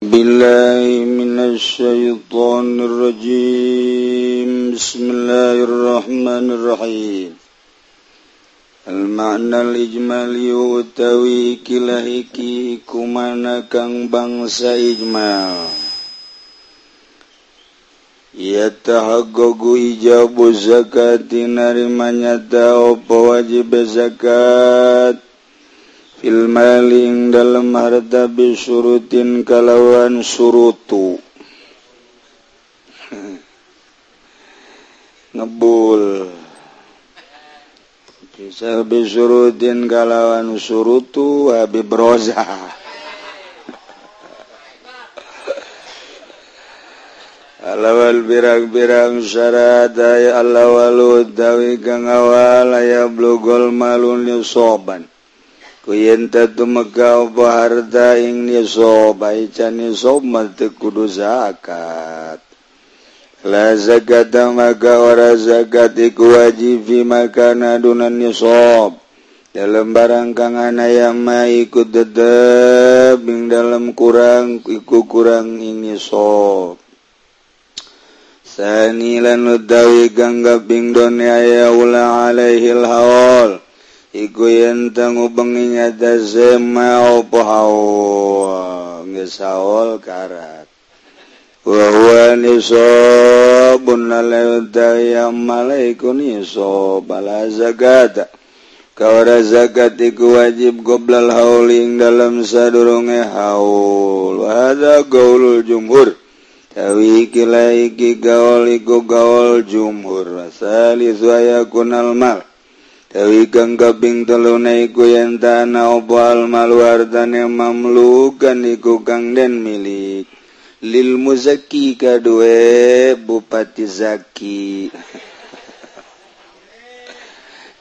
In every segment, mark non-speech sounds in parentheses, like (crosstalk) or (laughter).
بالله من الشيطان الرجيم. بسم الله الرحمن الرحيم. المعنى الإجمالي utawi kilah iki iku mana kang bangsa ijmal yatahaggagu ijabu zakati narima nyata apa wajib zakat filmaling dalam harta bisurutin kalawan surutu (laughs) ngebul. Bisa bisurutin kalawan surutu habib roza. (laughs) Alawal birang-birang syarat ay alawalu dawi kang awal ayab blogol malun yusoban. Kuyentadu megah baharda ing nisob Aican nisob mati kudu zakat La zakat maka ora zakat iku wajib fi makana dunan Dalam barang kang yang ma ikut tetep Ing dalam kurang iku kurang ing nisob Sanilan utawi kang gaping aya ula alaihil hawal Iguyen tengubenginya dazema pohawa ngesaol karat. Wa nisobun ya malaiku nisob bala zakata. Kawara zakat iku wajib goblal hauling dalam sadurunge haul. Wa hadha gaulul jumhur. Tawi kila iki gaul iku gaul jumhur. Salis wa yakunal mal. Dewi ganggabing telunai tanah obal malwardane mamlukan iku kang den milik. Lil muzaki kadue Bupati Zaki. (laughs)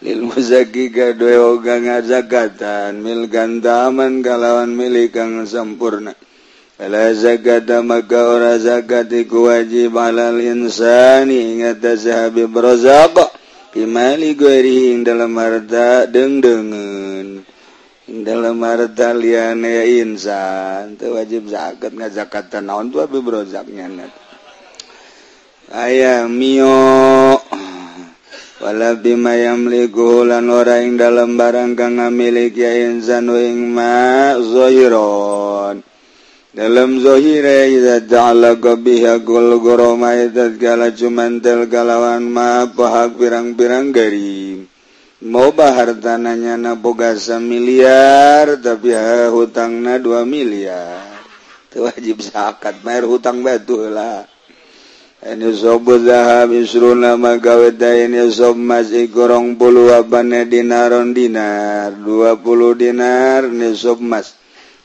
Lil muzaki kadue oga ngazakatan mil gandaman kalawan milik kang sempurna. Ala zakata maka ora zakat iku wajib alal insani ingat zahabi berzaqa. Bimali gueing dalam marda dengdengen ing dalam marda liane insan. Teu wajib zakat ngazakat naon tuh abi brozaknya net aya mio. Wala bima yamliku lan ora ing dalam barang kang ngamiliki insan ing ma zahira dalamzohire idaja'laqa biha gol goroma idadgala cumantel kalawan ma pahak pirang-pirang garim Moba hartananya na bogasa miliar tapi ha hutangna 2 miliar. itu wajib zakat, bayar hutang batu lah. ini sobu zahab isruna magawe ini sob masih gorong puluh abane dinaron dinar. 20 dinar nisob mas.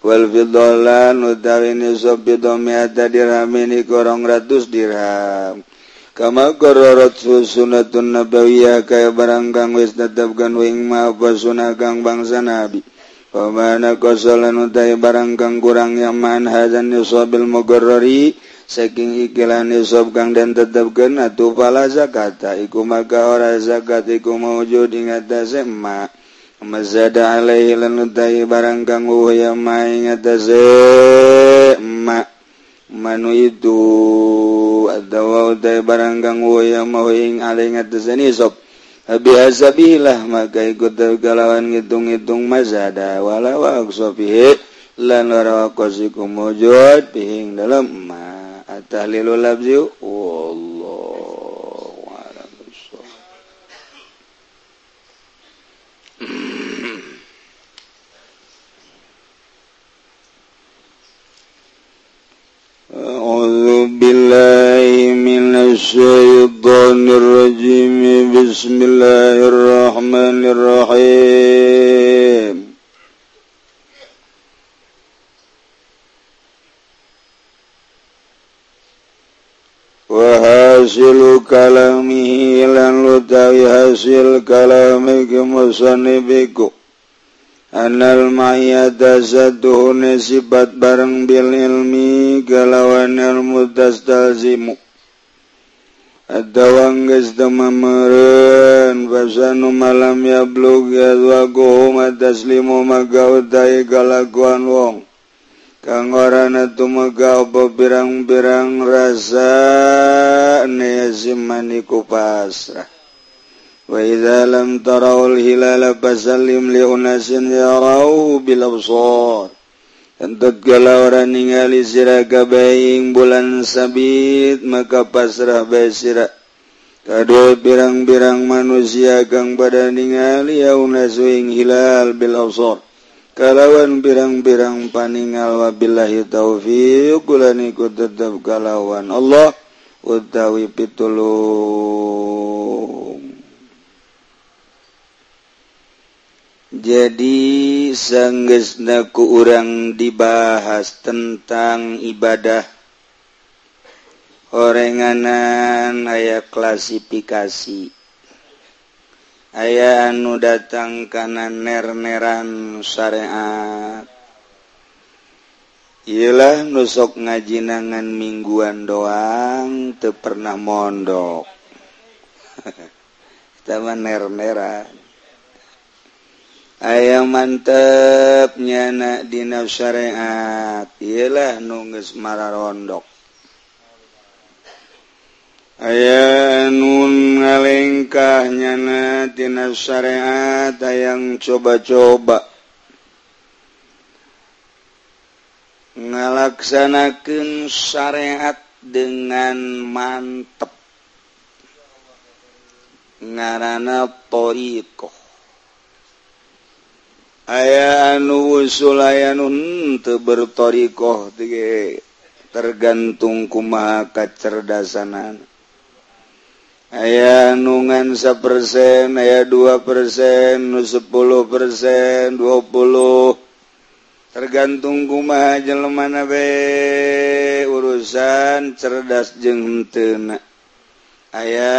Wallan utawinida dirhamini korong ratus dirham. Kama kororot sunatun nabawiyah kaya barang kang wis tetapkan wing ma sunah kang bangsa nabi. Pemana kosolan utai barang kang kurang yang man hazan yusobil mugorori saking ikilan yusob kang dan tetapkan atu pala zakata iku maka ora zakat iku mawujud ingat tasema Mazada alaihi lanudahi barang kang uhya maing atase ma manu itu adawa utai barang kang uhya mau ing aling atase nisab Abi bilah maka ikut galawan ngitung-ngitung mazada wala wa aksofihi lan warawa kosiku mujud pihing dalam ma. Atahlilu labziu Allah بسم الله الرحمن الرحيم وحاصل كلامه لن لتاوي حاصل كلامك مصنبكم Anal mayata satuhune sifat bareng bil ilmi kalawan ilmu tastalzimu Adawangges demameren Basanu malam ya blog yawago daslimu magaw day galaguan wong. Kang orana tumagaw babirang-birang rasa Nezimani ku pasrah. Wa idza lam tarawul hilala fasallim li unasin yarawu bil absar. Entut galau orang ningali siraga baing bulan sabit maka pasrah bay sira. Kadua birang-birang manusia kang pada ningali yauna suing hilal bil -awsor. Kalawan birang-birang paningal wabillahi taufiq kulan ikut tetap kalawan Allah utawi pitulung. jadi sanggesnaku orang dibahas tentang ibadah orenganan aya klasifikasi. Aya anu datang karena nerneran syariat. Ialah nusok ngajinangan mingguan doang teu pernah mondok. (laughs) Kita nerneran. ayaang mantepnya nak dina syariat. Ialah nunggus mara rondok aya nun ngalengkah nyana dina syariat yang coba-coba. Ngalaksanakan syariat dengan mantap ngarana toriko aya anu Sulayanun bertorioh tergantung kumaha kecerdasanan aya nungan sa persen aya dua persen nu 10 persen 20 tergantung kuma jelemana be urusan cerdas jeng tena aya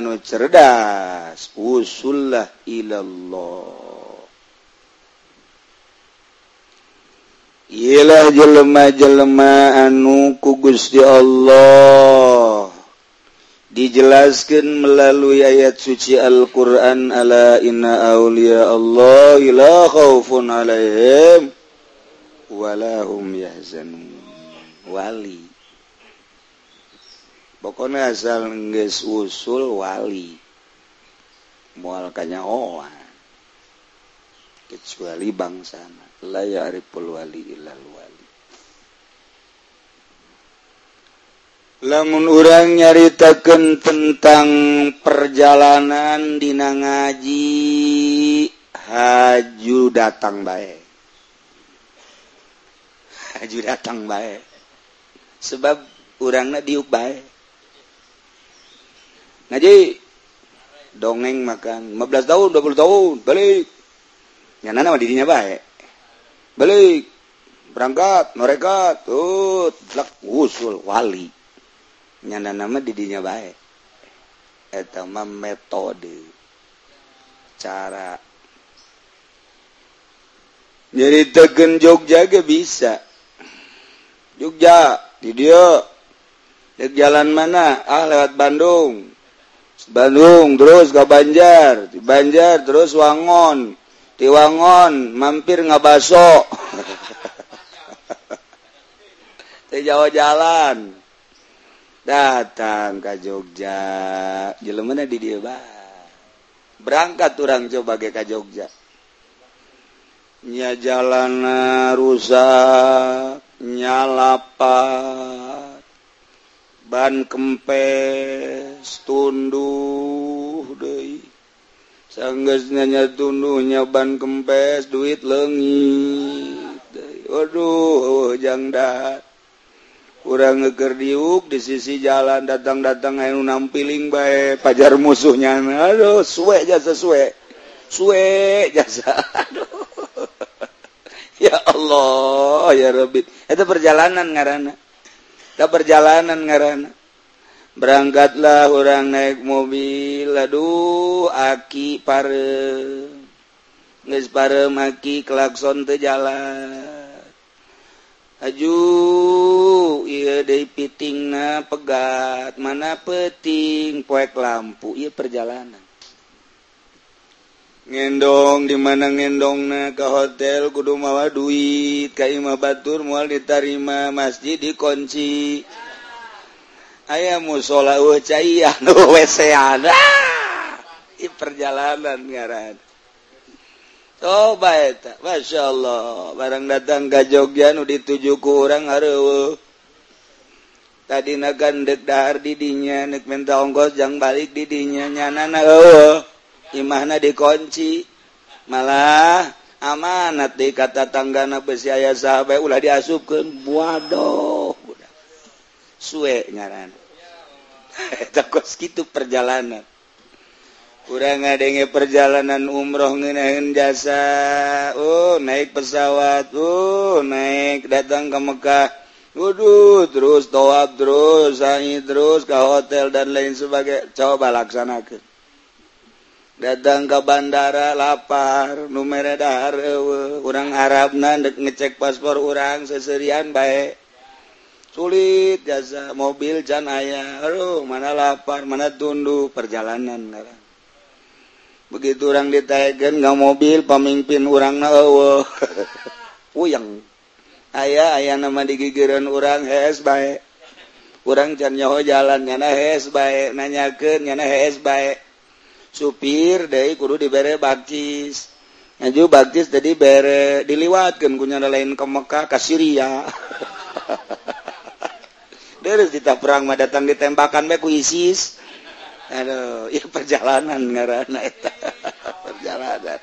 anu cerdas usullah ilallah. Ilah jelemah-jelema anu ku Gusti Allah. Dijelaskan melalui ayat suci Alquran ala inna Aulia Allah la khaufun alaihim walahum yahzanun. Wali. Pokoknya asal nges usul wali. Mual kanyawan kecuali bangsa la ya'riful wali ilal wali. Lamun orang nyaritakan tentang perjalanan dina ngaji haju datang baik haju datang baik sebab orangnya diuk baik ngaji dongeng makan. 15 tahun 20 tahun balik nyana nama dirinya baik. Balik berangkat mereka tuh telak usul wali. Nyana nama didinya baik. Eta mah metode. Cara. Jadi tegen Jogja ge bisa. Jogja di dia. Di jalan mana? Ah lewat Bandung. Bandung terus ke Banjar. Di Banjar terus Wangon. tiwangon mampir ngabaso di (laughs) Jawa jalan. Datang ke Jogja. Jelemana di dia bah berangkat orang coba ke ke Jogja. Nya jalan rusak nyalapat ban kempes tunduh deh. sanggeznanya tunduhnya ban kempes duit legit Waduhjang da kurang ngeker diuk di sisi jalan datang-datang anu nampiling baik pajar musuhnya Aduh suwe jasa suwe. Suwe jasa (laughs) Aduh. Ya Allah ya Robit itu perjalanan ngarana. Tak perjalanan ngarana. berangkatlah orang naik mobil aduh aki pare. Nges pare maki klakson teu jalan. Aju ieu deui pitingna pegat mana peting? Poek lampu ieu perjalanan. Ngendong di mana ngendongna? Ke hotel kudu mawa duit. Ka imah batur moal ditarima. Masjid dikunci. aya musola cair (laughs) ada. Di perjalanan ngaran. Coba eta Masya Allah barang datang ga Jogja nu dituju ku urang hareuh tadi gandek dahar didinya nek minta ongkos jang balik didinya nyanana heuh imahna dikunci? Malah amanat di kata tanggana besi aya sahabat ulah diasupkeun waduh suwe ngaran. (laughs) Takut gitu perjalanan. Kurang ngadenge perjalanan umroh ngenahin jasa. Oh naik pesawat. Oh naik datang ke Mekah. Waduh, terus toab terus, sa'i terus, ke hotel dan lain sebagainya. Coba laksanakan. datang ke bandara lapar numerahar orang eh, Arabna ngecek paspor orang seserian baik sulit jaza mobil jan aya. Aduh mana lapar mana tundu perjalanan ngarang begitu orang ditegen nggak mobil pemimpin orang na (laughs) uyang ayah ayah nama digigiran orang hes baik orang can nyaho jalan nyana hes baik nanyakeun nyana hes baik supir deui kudu dibere bakcis Naju baktis jadi bere diliwatkan kunyana lain ke Mekah ke Syria. (laughs) terus kita perang mah datang ditembakan mah ku ISIS aduh ya perjalanan ngaranna eta (laughs) perjalanan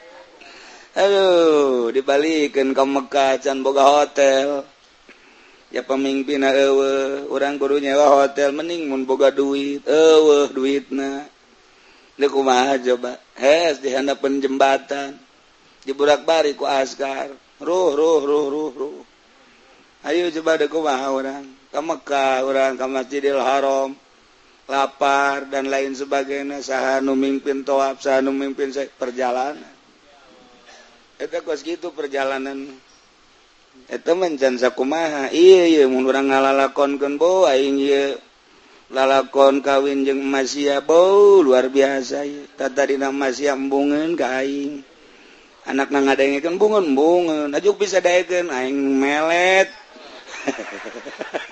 aduh dibalikin ke Mekah can boga hotel ya pemimpin eueuh orang kudu nyewa hotel mending mun boga duit eueuh duitna Ini kumaha coba. Hes di handapan jembatan. Diburak bari ku askar. Ruh, ruh, ruh, ruh, ruh. Ayo coba ada orang. ke Mekkah orang ke Masjidil Haram lapar dan lain sebagainya. Saha nu mimpin toab saha nu mimpin perjalanan. Eta kos gitu perjalanan. Eta mencan sakumaha. Iya iya mun urang ngalalakonkeun bo aing ieu lalakon kawin jeung masia bo luar biasa ieu tata dina masia embungeun ka aing. Anak na ngadengekeun bungeun bungeun ajuk bisa daekeun aing melet. (laughs)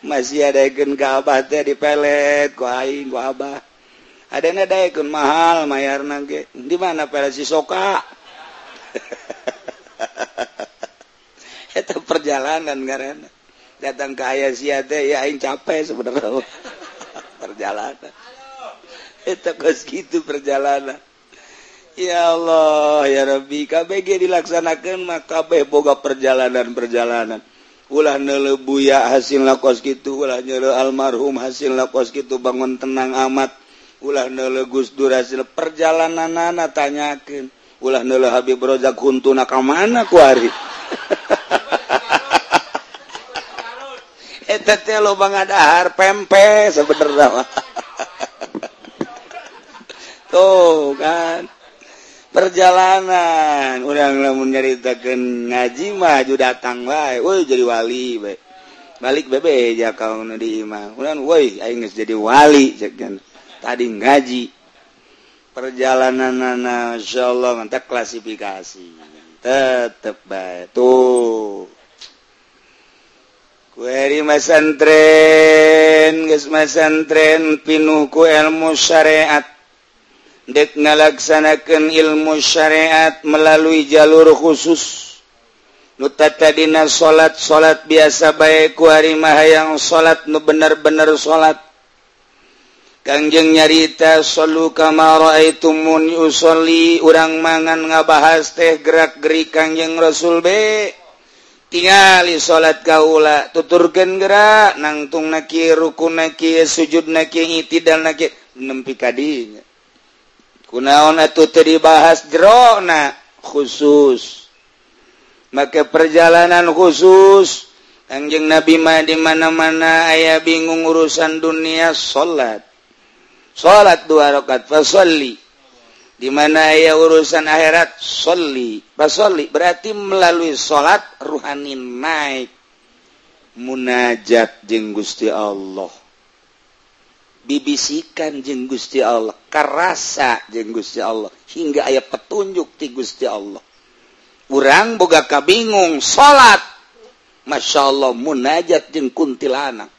masih adaken kabat teh dipelet ku aing ku abah. Adana daekeun mahal mayar nage. Di mana pelet si soka? (laughs) Eta perjalanan karena datang ke ayah sia teh ya aing capek sebenarnya. (laughs) Perjalanan. Eta geus kitu perjalanan. Ya Allah ya Rabbi KBG dilaksanakan maka kabeh boga perjalanan-perjalanan. ulah nelebuya hasil lakos gitu ulah nyele almarhum hasil lakos gitu bangun tenang amat. Ulah nelegus hasil perjalanan nana tanyakin ulah nele Habib Rozak huntu nak mana kuari (laughs) eta teh lobang adahar pempe sebenarnya (laughs) tuh kan. perjalanan. Udang namun nyaritakan ngaji maju datang wa woi jadi wali baik balik bebe ja kau nadi imam udan woi aing jadi wali cekan tadi ngaji. Perjalanan nana insyaallah mantap klasifikasi. Tetep baik tuh. Kueri masantren geus masantren pinuh ku ilmu syariat. dek nalaksanakan ilmu syariat melalui jalur khusus. Nutatadina salat salat biasa baik kuharimah yang salat nu bener-bener salat Kangjeng nyarita solu kama raaitumuni usolli urang mangan ngabahas teh gerak gerik kangjeng Rasul be. Tingali salat kaula tuturkeun gerak nangtung naki rukun naki sujud naki itidal naki nempi kadinya kunaon itu dibahas jerona? Khusus. Maka perjalanan khusus. Anjing Nabi mah di mana-mana ayah bingung urusan dunia salat salat dua rakaat fasalli di mana ayah urusan akhirat solli. Fasolli berarti melalui salat ruhani naik. Munajat jeung Gusti Allah. Bibisikan jeng Gusti Allah. Karasa jeng Gusti Allah. Hingga ayat petunjuk ti Gusti Allah. Kurang bogaka bingung salat Masya Allah munajat jeng kuntilanak.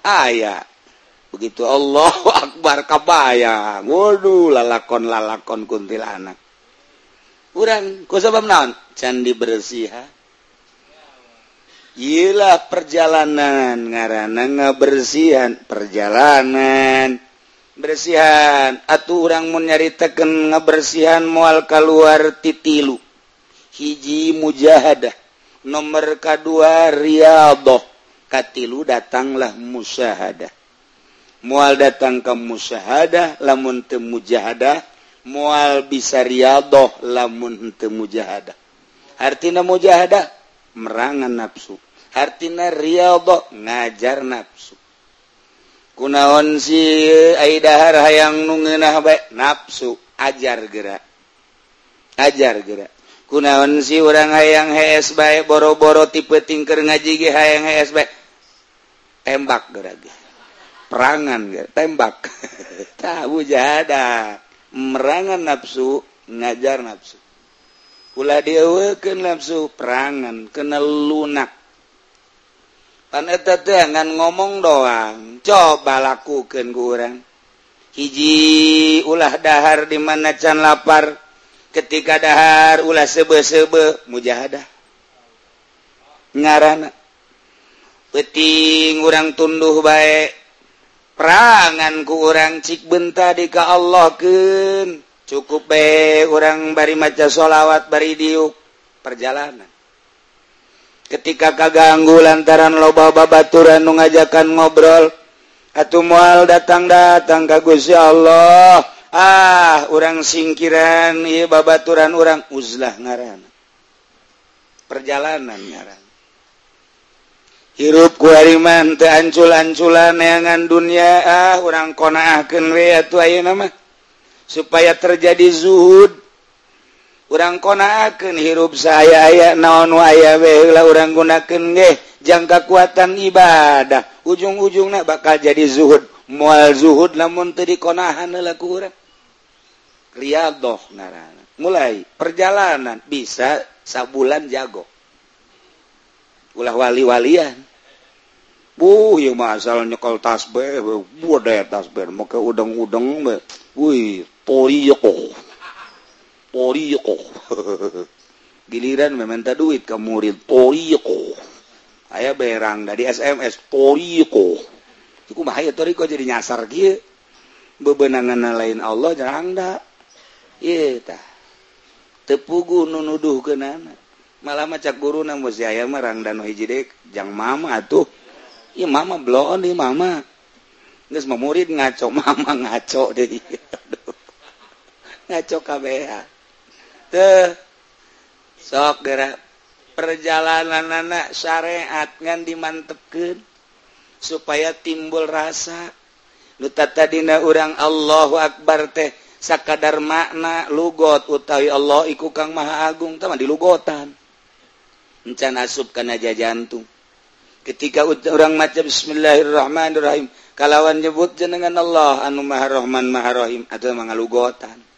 Aya. Begitu Allah (laughs) akbar kabaya waduh lalakon lalakon kuntilanak. Kurang kau sebab naon? Candi bersih Ilah perjalanan ngaranana ngabersihan perjalanan. Bersihan. Atuh orang mau nyaritakan ngabersihan mual keluar titilu. Hiji mujahadah nomor kedua riyadhah. Katilu datanglah musyahadah. Mual datang ke musyahadah lamun teu mujahadah. Mual bisa riyadhah lamun teu mujahadah. Artina mujahadah? Merangan nafsu. artina Rido ngajar nafsu. Kunaon si Aidahar hayang nungenah baik nafsu ajar gerak. Ajar gerak. Kunaon si orang hayang HS baik boro-boro tipe tingker ngaji ge hayang HS baik tembak gerak ge. Perangan ge tembak. (laughs) Tahu jada merangan nafsu ngajar nafsu. Ulah dia nafsu perangan kena lunak. ngan ngomong doang coba lakukan kurang hiji ulah dahar di mana can lapar ketika dahar ulah sebe-sebe mujahadah. Ngaran peting urang tunduh baik peranganku urang cik benta dika Allah ke cukup baik orang bari maca sholawat bari diuk perjalanan. ketika kaganggu lantaran loba babaturan mengajakan ngobrol atau mual datang datang kagusya Allah. Ah orang singkiran iya babaturan orang uzlah ngaran perjalanan ngaran hirup kuariman teancul-anculan neangan dunia ah orang konaahkeun we atuh ayeuna mah. Supaya terjadi zuhud orang konaken hirup saya aya naon waya welah orang gunaken geh jangka kuatan ibadah. Ujung-ujung na bakal jadi zuhud. Mual zuhud namun tadi konahan laku orang riadoh narana mulai perjalanan bisa sabulan jago. Ulah wali-walian. Buh, yang asal nyekol tasbih, buat daya tasbih, maka udang-udang, wih, toyok, toriko (laughs) giliran meminta duit ke murid. Toriko aya berang dari SMS toriko itu bahaya toriko jadi nyasar kia bebenangan lain Allah jarang dak iya tah. Tepugu nunuduh ke nana. Malah macak guru nang si ayah marang dan hiji dek. Jang mama tuh iya mama belum nih mama. Nggak murid ngaco (laughs) mama ngaco deh. Ngaco KBH sok gerak perjalanan anak syariat ngan dimantepkan supaya timbul rasa. Lutatadina urang Allahu Akbar teh sakadar makna lugot utawi Allah iku Kang Maha Agung teman di lugotan encan asup kana jantung. Ketika orang maca bismillahirrahmanirrahim kalawan nyebut jenengan Allah anu Maha Rahman Maha Rahim atau mangalugotan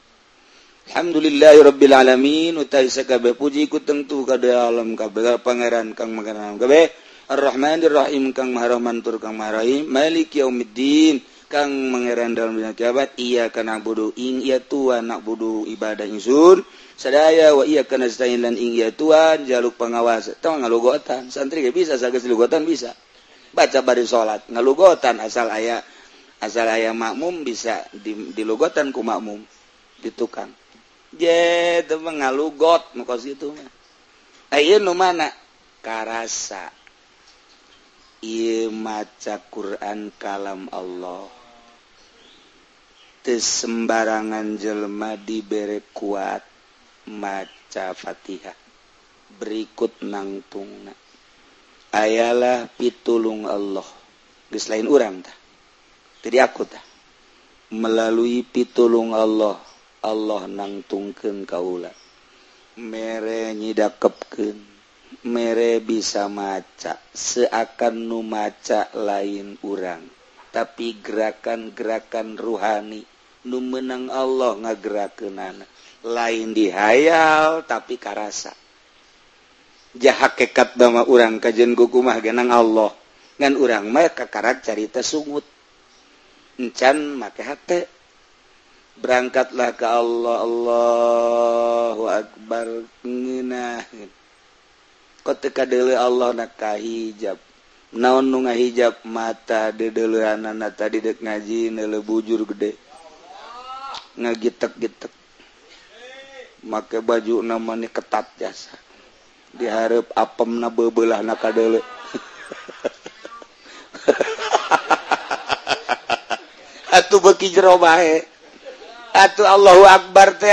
Alhamdulillahi Rabbil Alamin. Utai SKB puji ku tentu kada alam kabeh pangeran kang mangeran kabeh Ar-Rahmanir Rahim kang Maha Rahman tur kang Maha Rahim. Malik Yaumiddin kang mangeran dalam dina kiamat. Iya kana budu ing iya tuan nak budu ibadah insun sadaya wa iya kana stain lan ing iya tuan. Jaluk pengawas. Tong ngalugotan santri ge bisa? Sages lugotan bisa. Baca bari salat ngalugotan asal aya asal aya makmum bisa di, dilugotan ku makmum. Di tukang. je mengalugot muka situ ayo eh, nu mana? Karasa. Iya maca Quran kalam Allah. Teu sembarangan jelma dibere kuat maca Fatihah. Berikut nangtungna. Ayalah pitulung Allah. Geus lain urang tah? Jadi aku tah? Melalui pitulung Allah. Allah nangtungken kaula. Mere nyidakepken mere bisa maca seakan nu maca lain urang. Tapi gerakan-gerakan rohani nu menang Allah ngagerakenana lain dihayal tapi karasa. Jaha kekat dama urang kajen gukumah genang Allah. Ngan urang mah kakarak carita sungut. Encan make hate. berangkatlah ke Allah. Allahu Akbar. Ngeunahkeun koteka deuleu Allah na hijab. Naon nu ngahijab mata dedeuleuranana tadi dek ngaji neuleu bujur gede. Ngagitek-gitek. Make baju nama ketat jasa. Diharap apem na bebelah na kadele (laughs) atuh beki jero bae. Atuh Allahu akbar teh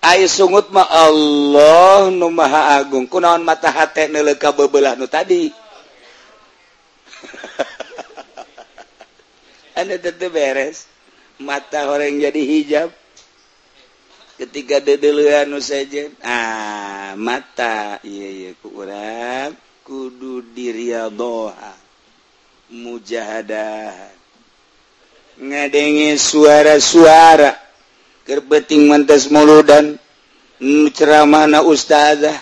ayo sungut mah Allah nu maha agung. Kunaon mata hate neuleuh ka bebelah nu tadi? (laughs) Anda tetep beres. Mata orang jadi hijab. Ketika dedelehan nu sejen. Ah mata. Iya iya ku urang kudu diriadoha mujahadah. Ngadenge suara-suara gerbeting mantas mulu dan ceramana ustazah.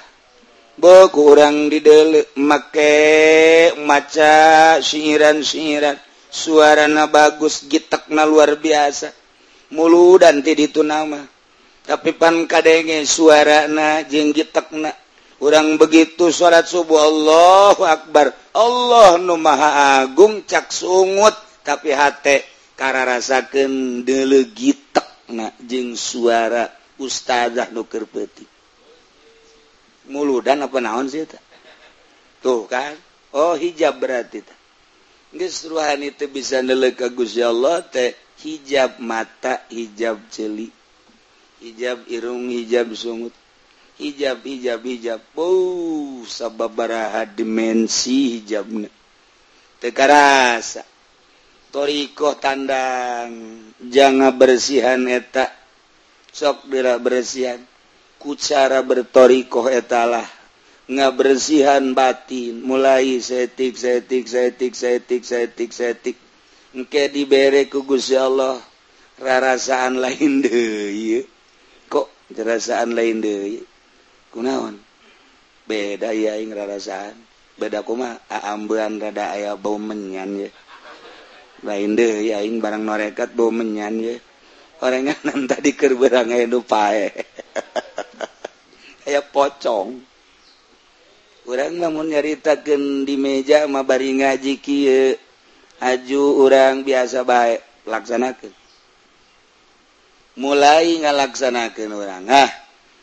Bo kurang didele make maca siiran-siiran suarana bagus gitakna luar biasa. Mulu dan ti itu nama. Tapi pan kadenge suarana jeung gitakna kurang begitu salat subuh Allahu akbar. Allah nu maha agung cak sungut. Tapi hate kararasakeun deule na jeng suara ustadzah nuker peti mulu dan apa naon sih ta? tuh kan oh hijab berarti ta. Geus ruhani teh bisa nelek ka Gusti Allah teh hijab mata, hijab celi, hijab irung, hijab sungut, hijab hijab hijab. Oh, sababaraha dimensi hijabna. Teu karasa. Torikoh tandang jangan bersihan eta. Sok dera bersihan. Kucara bertorikoh etalah. Nggak bersihan batin. Mulai setik setik setik setik setik setik. Engke dibere ku Gusti Allah. Rarasaan lain deui kok rarasaan lain deui? Kunaon? Beda ya ing rarasaan. Beda kuma aambean rada aya bau menyan ya lain deh yain barang norekat bo menyan ya. Orangan (laughs) tadi kerberang itu pae. (laughs) Kayak pocong. Orang namun nyaritakan di meja mah bari ngaji kia aju orang biasa baik laksanakan mulai ngalaksanakan orang ah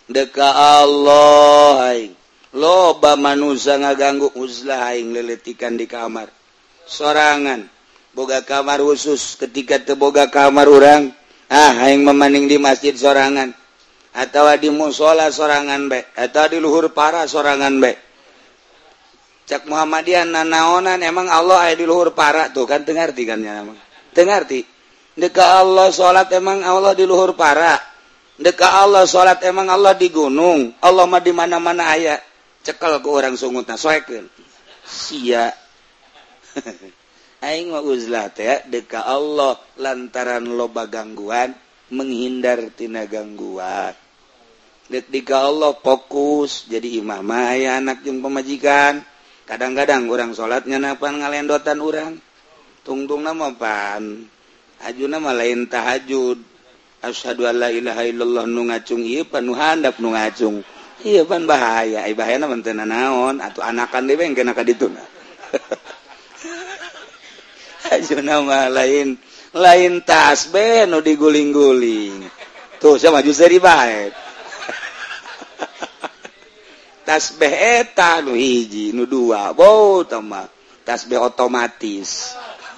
deka Allah aing. Loba manusia ngaganggu uzlah aing leletikan di kamar. Sorangan. boga kamar khusus ketika teboga kamar orang ah yang memaning di masjid sorangan. Atau di musola sorangan baik atau di luhur para sorangan baik cak Muhammadiyah nanaonan emang Allah ayat di luhur para tuh. Kan dengar tikannya nama dengar ti deka Allah sholat emang Allah di luhur para deka Allah sholat emang Allah di gunung. Allah mah di mana mana ayat cekal ke orang sungutna soekin sia. (laughs) aing uzlah teh deka Allah lantaran loba gangguan menghindar tina gangguan. Lihat Allah fokus jadi imam aya anak jeung pemajikan kadang-kadang orang salatnya napan ngalendotan orang tungtung nama pan ajuna nama lain tahajud. Asyhadu alla ilaha illallah nu ngacung ieu pan nu handap nu ngacung. Ieu pan bahaya ai bahaya mah teu naon? Atuh anakan deui engke ka dituna. (laughs) (laughs) nama lain lain tas beno nu diguling-guling. Tuh saya maju seri baik (laughs) tas eta nu hiji nu dua wow tama tas be otomatis.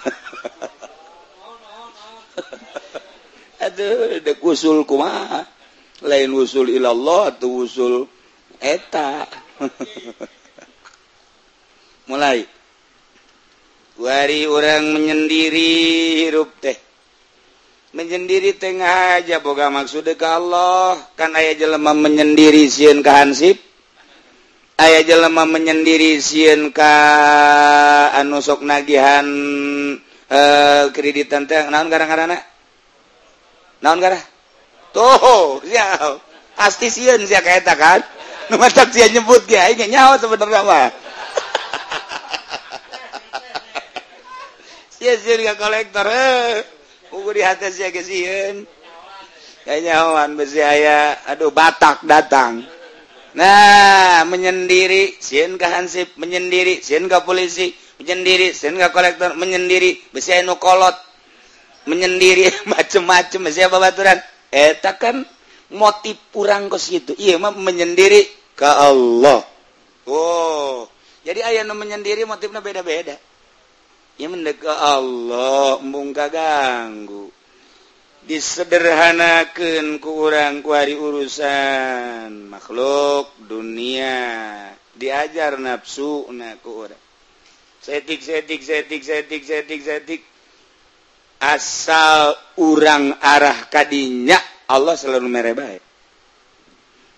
(laughs) Aduh dek usul kumaha? Lain usul ilallah atau usul eta? Mulai. Wari orang menyendiri hirup teh. Menyendiri tengah aja boga maksud ke Allah. Kan ayah jelema menyendiri sieun ka hansip. Ayah jelema menyendiri sieun ka anu sok nagihan eh, kreditan teh. Naon garang-garana naon gara? Tuh siap asti sieun sia ka eta kan? (laughs) Nu matak sia nyebut ge aing nyaho sebenarnya mah. kolektor kenyawan besi aya aduh Batak datang. Nah menyendiri. Sin ke Hansip menyendiri. Sin ke polisi menyendiri. Sin ke kolektor menyendiri. Besi nu kolot. Menyendiri (laughs) macem-macem. Besi apa baturan? Eh, Eta kan motif kurang kos gitu iya mah menyendiri ke Allah. Oh. Jadi ayah nu menyendiri motifnya beda-beda. mendeka oh, Allah mungka ganggu. Disederhanakan kurang kuari urusan. Makhluk dunia. Diajar nafsu na setik setik setik setik setik setik asal urang arah kadinya Allah selalu mere baik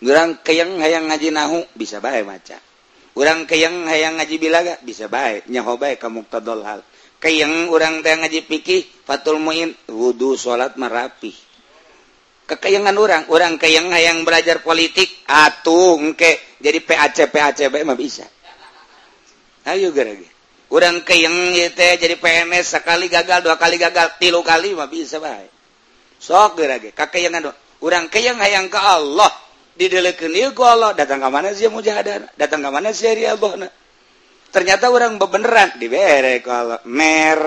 urang keyang hayang ngaji nahu bisa baik maca. Urang keyang hayang ngaji bilaga bisa baik nyaho baik kamu tadol hal. yang orang teh ngaji pikih Fatul Muin wudhu salat merapi kekayangan orang orang kayang yang belajar politik atung ke jadi PAC PACB mah bisa. Ayo gara orang kayang teh jadi PNS sekali gagal dua kali gagal tilu kali mah bisa baik sok gara kekayangan orang kayang hayang ke Allah di ieu ku Allah datang ka mana sia mujahadah? Datang ka mana sia riabahna ternyata orang beneran di bere kalau mer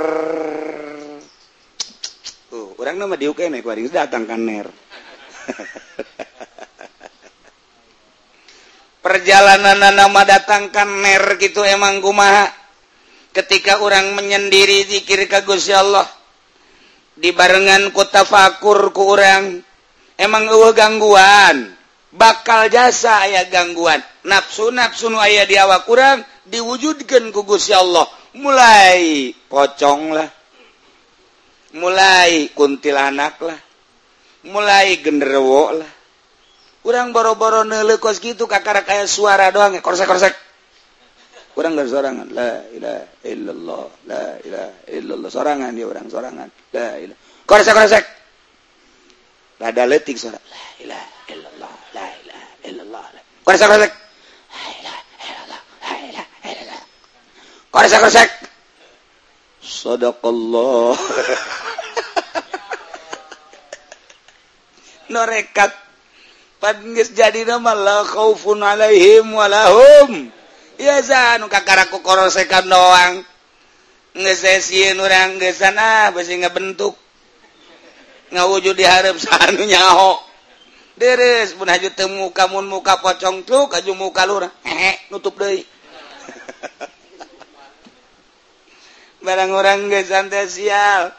uh, orang nama di UKM ya kuaring datang kan ner. (laughs) Perjalanan nama datangkan ner gitu emang kumaha. Ketika orang menyendiri zikir ka Gusti Allah dibarengan kota fakur ku orang emang gue gangguan. Bakal jasa ayah gangguan. Nafsu nafsu ayah di awak kurang diwujudkan kugus ya Allah. Mulai poconglah mulai kuntilanaklah mulai genderwo lah. Kurang boro-boro nelekos gitu kakak kayak suara doang ya korsek korsek kurang dari sorangan. La ilaha illallah la ilaha illallah. Sorangan dia orang sorangan. La ilaha. Korsek korsek ada letik suara. La ilaha illallah la ilaha illallah. Korsek korsek Korsek korsek. Sadaqallah. (laughs) Norekat. Padngis jadi nama la khaufun alaihim walahum. Ya zanu kakaraku korosekan doang. Ngesesieun urang gesan ah, besi bentuk. Ngawujud diharap sanu (laughs) nyaho. Deres pun haju temu kamun muka pocong tuh kaju muka lurah. Hehe nutup deui. (laughs) barang orang ge sial.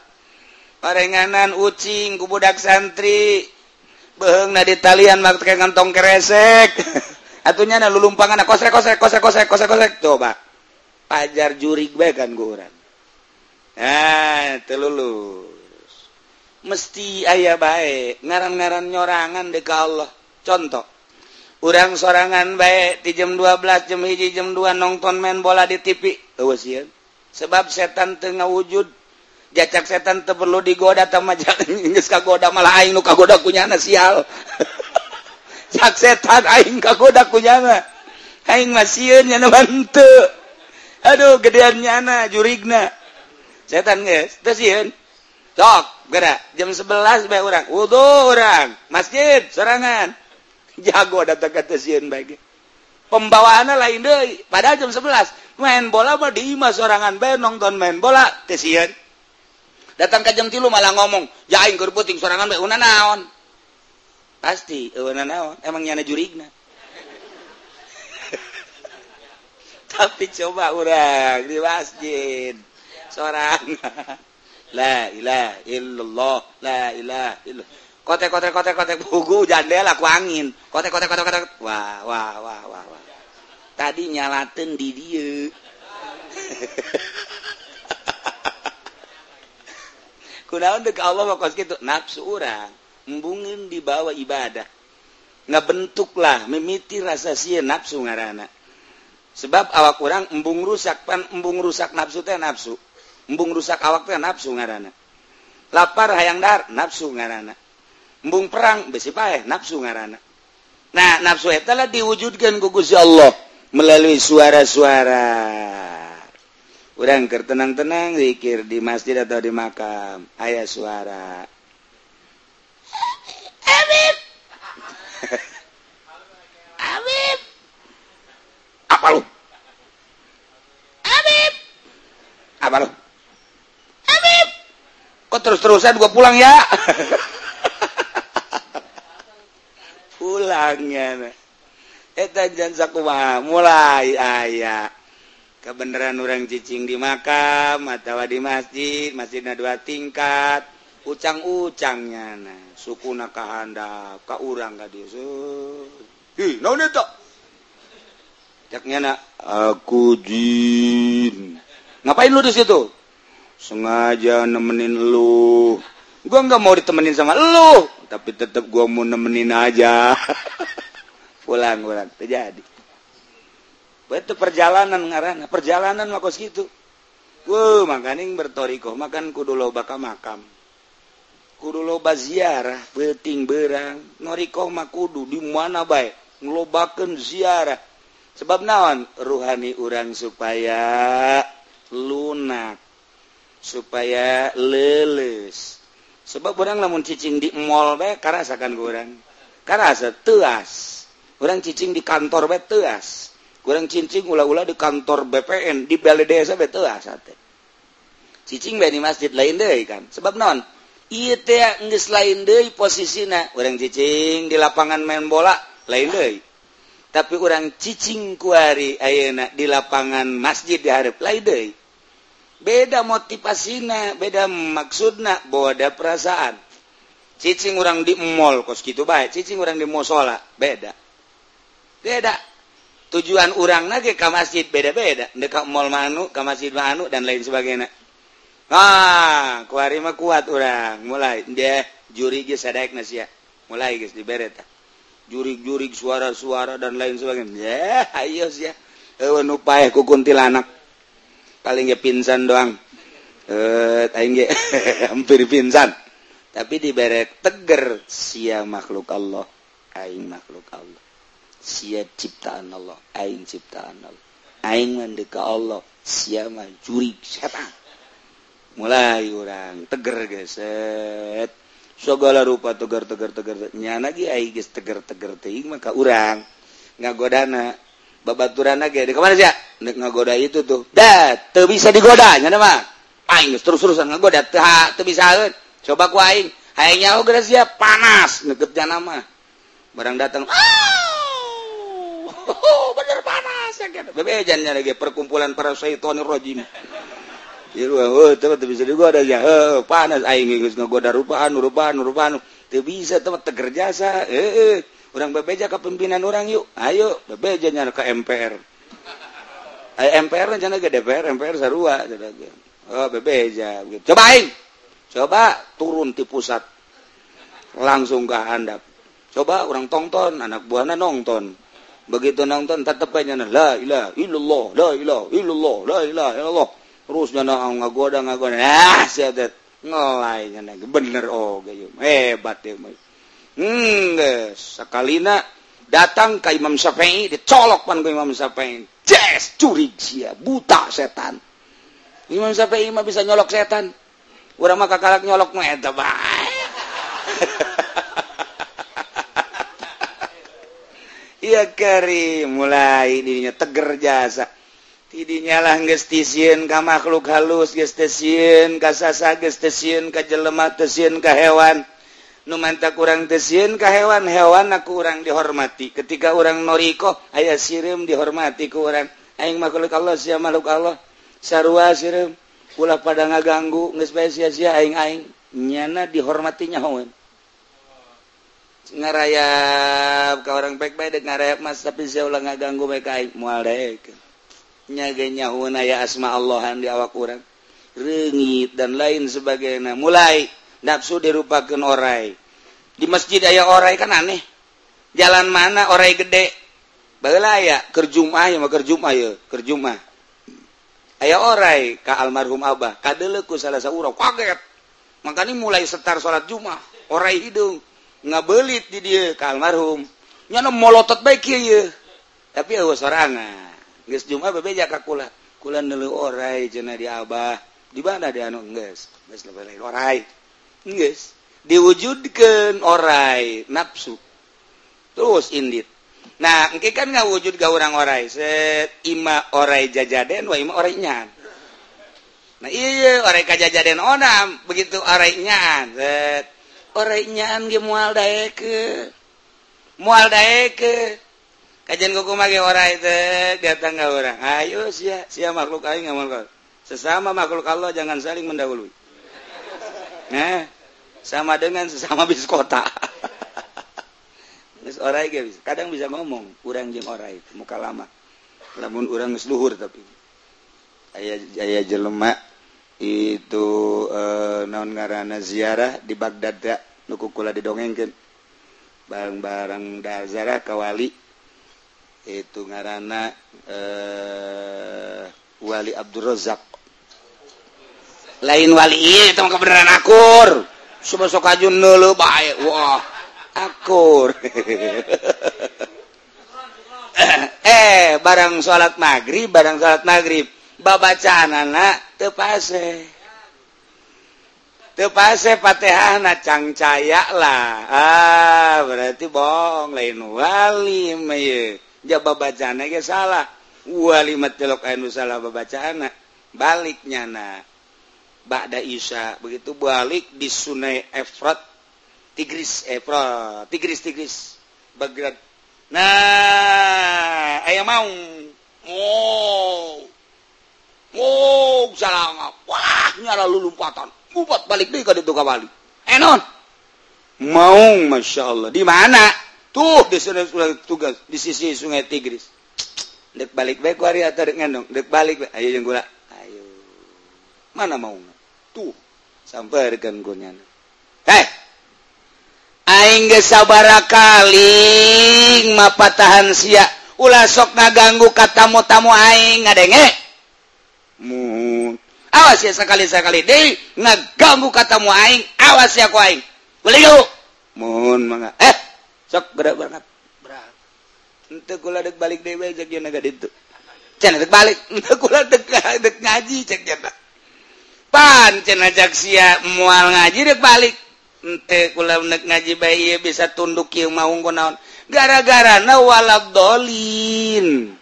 parenganan ucing kubudak santri. Beheng na di talian mak kantong keresek. (laughs) Atunya na lulumpangan na kosek kosek kosek kosek kosek kosek coba pajar jurig bae kan orang nah telulus mesti ayah baik ngaran-ngaran nyorangan deka Allah. Contoh orang sorangan baik di jam 12 jam hiji jam 2 nonton main bola di TV awas oh, sebab setan Tengah wujud jacak setan te perlu digoda (laughs) kagoda malah kagoda punya sial. (laughs) Setan kagoda punya aduh gedeannya jurigna. Setan guys sok gerak jam 11 baik orang wudhu orang masjid serangan (laughs) jago datang ke tesian baik pembawaannya lain deh pada jam 11 main bola mah diima sorangan bae nonton main bola tesian datang ke jam tilu malah ngomong jaing keur puting sorangan bae una naon? Pasti eh, una naon? Emang nyana jurigna. (laughs) Tapi coba orang di masjid sorangan. La ilaha illallah la ilaha illallah. Kotek kotek kotek kotek bugu jandela ku angin. Kotek kotek kotek kotek. Wah wah wah wah wah. Tadi nyalaten di dia. (laughs) Kunaon dek Allah mau kos gitu? Nafsu orang embungin dibawa ibadah. Nggak bentuklah mimiti rasa si nafsu ngarana. Sebab awak kurang embung rusak pan embung rusak nafsu teh nafsu. Embung rusak awak nafsu nga lapar hayang dar nafsu nga embung perang besi pa nafsu nga nah nafsu telah diwujudkan kugus Ya Allah melalui suara-suara. Udahker tenang-tenang dzikir di masjid atau di makam. Ayah suara. (laughs) Apa lu? Apa lu? Kok terus-terusan gua pulang ya? (laughs) Pulangnya eta jansakumaha mulai aya. Kebenaran orang cicing di makam matawa di masjid masjidnya dua tingkat ucang-ucangnya nah suku nakahanda ka urang ka dia hi naon eta? Cak nyana aku jin. Ngapain lu di situ? Sengaja nemenin lu. Gua nggak mau ditemenin sama lu tapi tetap gua mau nemenin aja. (laughs) pulang pulang. Terjadi. Itu perjalanan ngarana perjalanan makos gitu. Wuh, makanya bertoriko. Makan kudu loba ka makam. Kudu loba ziarah. Beting berang. Noriko mah kudu. Di mana baik ngelobakan ziarah. Sebab naon? Ruhani orang supaya lunak. Supaya leles. Sebab orang namun cicing di mall karena akan kurang karena tuas kurang cicing di kantor betuas kurang cincing ula-ula di kantor BPN di balai desa betuas cicing di masjid lain deh kan. Sebab non iya teh nggak lain deh posisinya orang cicing di lapangan main bola lain deh tapi orang cicing kuari ayana di lapangan masjid di harap lain deh beda motivasinya beda maksudnya bahwa ada perasaan. Cicing orang di mall kos gitu baik cicing orang di musola beda beda. Tujuan urang nage ke masjid beda-beda. Dekat mall manu ke masjid manu dan lain sebagainya. Ah kuari mah kuat orang mulai. Dia juri ge sadaek nasia mulai geus dibere tah jurig-jurig suara-suara dan lain sebagainya. Ya ayo sia. Eueuh nu paeh ku kuntilanak. Paling ge pingsan doang. Eh aing ge (laughs) hampir pingsan. Tapi dibere teger sia makhluk Allah. Aing makhluk Allah. sia ciptaan Allah. Aing ciptaan Allah. Aing mandi ka Allah. Sia mah jurig setan mulai orang teger geset. Segala rupa tegar tegar tegar. Nyana ge aing geus tegar tegar teuing mah ka urang. Ngagodana. Babaturan ge di kemana sia? Nek ngagoda itu tuh. Da teu bisa digoda nyana mah. Aing terus terusan ngagoda teu teu bisa coba ku aing. Hayang nyaho geus sia panas. Neukeut jana mah. Barang datang ah! oh bener panas bebejannya lagi perkumpulan para syaitan rojim. Eh, teman bisa juga ada ya eh, panas aing eh, geus ngagoda rupaan rupaan rupaan teu bisa teman tegerjasa heeh urang bebeja ke pimpinan orang yuk ayo bebejannya ke MPR Ay, MPR rencana ke DPR MPR sarua oh bebeja coba aing coba turun di pusat. Langsung ke handap. Coba orang tonton anak buahnya nonton begitu nonton tetap aja la ilaha illallah la ilaha illallah la ilaha illallah. Terus nyana ah, ngagoda ngagoda. Ah si adet ngelai nyana bener oh gayu hebat ya hmm eh, guys sakalina datang ke Imam Syafi'i dicolok pan ke Imam Syafi'i. Yes curig sia buta setan. Imam Syafi'i mah bisa nyolok setan. Urang mah kakalak nyolok mah eta bae. (laughs) ya keri. Mulai dirinya teger jasa. Tidinyalah gestisiun ka makhluk halus gestesiun kasasa gestesiun ka jelema tesiun ka hewan. Nu manta kurang tesiun ka hewan hewan aku kurang dihormati. Ketika orang noriko aya sirim dihormati ku orang aing makhluk Allah sia makhluk Allah. Sarua sirim ulah pada ngaganggu geus sia-sia aing-aing. Nyana dihormatinya hewan ngarayap ke orang baik-baik ngarayap mas tapi saya ulang nggak ganggu mereka mualek. Nyaganya huna ya asma Allahan di awak orang. Rengit dan lain sebagainya. Mulai nafsu dirupakan orai. Di masjid ayah orai kan aneh. Jalan mana orai gede? Bagaimana ya kerjumah ya mau kerjumah ya kerjumah. Ayah orai ke almarhum abah. Kadeleku salah seorang kaget. Makanya mulai setar sholat jumah orai hidung. ngabelit di dia ke almarhum. Nyana molotot baik ya tapi awas sorangan. Geus jumat bebeja ka kula. Kula orai cenah di abah. Di mana dia anu? Geus. Geus lebih orai. Geus. Diwujudkan orai nafsu terus indit. Nah engke kan ngawujud ga urang orai. Set ima orai jajaden wa ima orai nyan nah iya orai kajajaden onam. Begitu orai nyan set. ornyaan mual ke. Mual ke. Kajian kuku mage ora itu datang nggak orang ayo sia sia makhluk aing ngamal sesama makhluk Allah jangan saling mendahului. Nah sama dengan sesama (laughs) bis kota. Nges orai ge bisa. Kadang bisa ngomong urang jeung orai muka lama. Lamun urang geus luhur tapi. Aya aya jelema. itu eh, naon ngaranna ziarah di Bagdadda nukukula didongengken barang-barang dazarah Kawali. Itu ngaana eh, Wali Abdulzak lain Wali itu kebenaran akur. Coba sok ajun dulu baik wah akur. (laughs) Eh barang salat magrib barang salat magrib babacaan anak tepase tepase patehana cangcaya lah ah berarti bohong lain wali meye ja babacana ge salah. Wali matelok anu salah babacana. Baliknya na. Ba'da Isya begitu balik di Sunai Efrat Tigris Efrat Tigris Tigris Baghdad nah ayam mau oh. Oh, wow, Wahnyala lulumpatan. Kupat balik di kawali enon. Mau Masya Allah. Di mana? Tuh di sini tugas. Di sisi sungai Tigris. Dek balik baik wari atau dek ngendong? Dek balik baik. ayo yang gula ayo. Mana mau tuh sampai rekan gunya hei! Aing ge sabara kali mapatahan sia. Ulah sok ngaganggu katamu tamu aing ngadenge. mu awas ya sekali-sakali deh ngeganggu katamu aing. Awas ya ku aing. Beliau mohon mangga. Eh sok gerak berangkat berangkat ente kula dek balik deh bae cek yana gadi itu cen dek balik. (laughs) Ente kula dek dek ngaji cek yana pan cen ajak sia mual ngaji dek balik. Ente kula dek ngaji bae iya bisa tunduk yang mau naon. Gara-gara na walad dolin.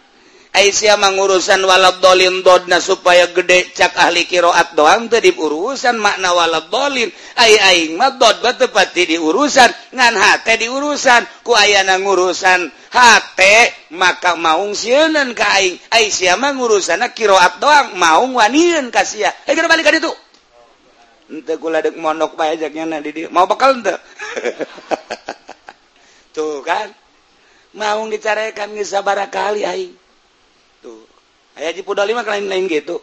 Aisyah mengurusan walabdolin dodna supaya gede cak ahli kiroat doang tadi diurusan makna walabdolin ay aing mah dod batepati diurusan ngan hate diurusan. Ku ayana ngurusan hate maka maung sieunan ka aing. Aisyah mah kiroat doang maung wanian kasia eh kita balik itu henteu kula dek monok pajaknya nanti di mau bekal ente (laughs) tuh kan? Mau dicarekan ngisabara kali aing. aya lima lain lain gitu.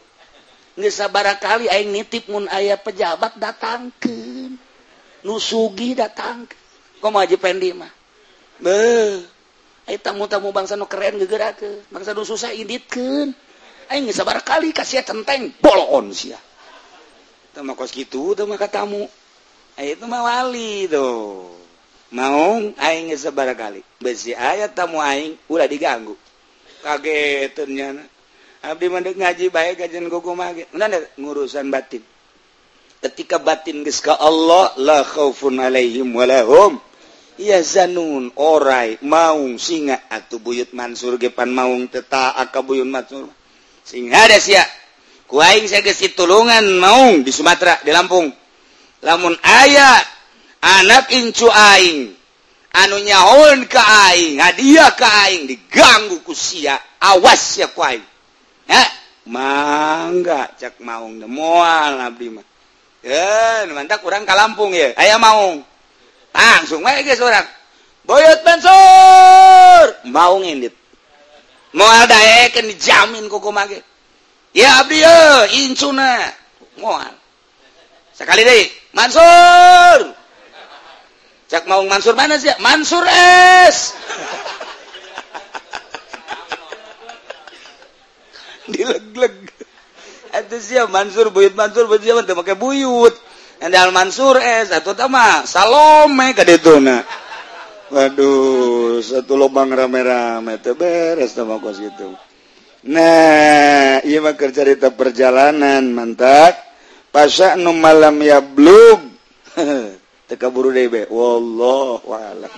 Nggak sabar kali aing nitip mun ayah pejabat datangkan nusugi datang kok mau pendi mah? Be ayo tamu tamu bangsa nu keren gegera ke bangsa nu susah iditkan aing nggak sabar kali kasih centeng bolon sia. Tama kos gitu tamu. Katamu ayo itu mah wali tuh mau aing nggak kali besi ayat tamu aing udah diganggu. Kagetnya Abdi mandek ngaji baik kajian gogo mage. Mana ngurusan batin. Ketika batin geus ka Allah la khaufun alaihim wa lahum yazanun orai maung singa atuh buyut Mansur ge pan maung teu taat ka buyut Mansur. Singa da sia. Ku aing saya geus tulungan maung di Sumatera di Lampung. Lamun aya anak incu aing anu nyahon ka aing hadiah ka aing diganggu ku sia awas ya ku aing Eh, mangga cek maung mual abdi mah. Eh mantap kurang ka Lampung ya? Aya maung. Langsung aja geus urang boyot bensur maung indit. Moal daek kan dijamin ku mage ya abdi ye incuna moal. Sekali deui Mansur! Cek maung Mansur mana sih? Mansur es (laughs) dilegleg. Siap Mansur buyut Mansur buyut siapa? Tuh pakai buyut. Endal Mansur eh, es atau sama Salome kade tuna waduh satu lubang rame-rame teh beres sama kos gitu. Nah iya mah cerita perjalanan mantap. Pasya nu malam ya blub (laughs) teka buru debe wallah a'lam.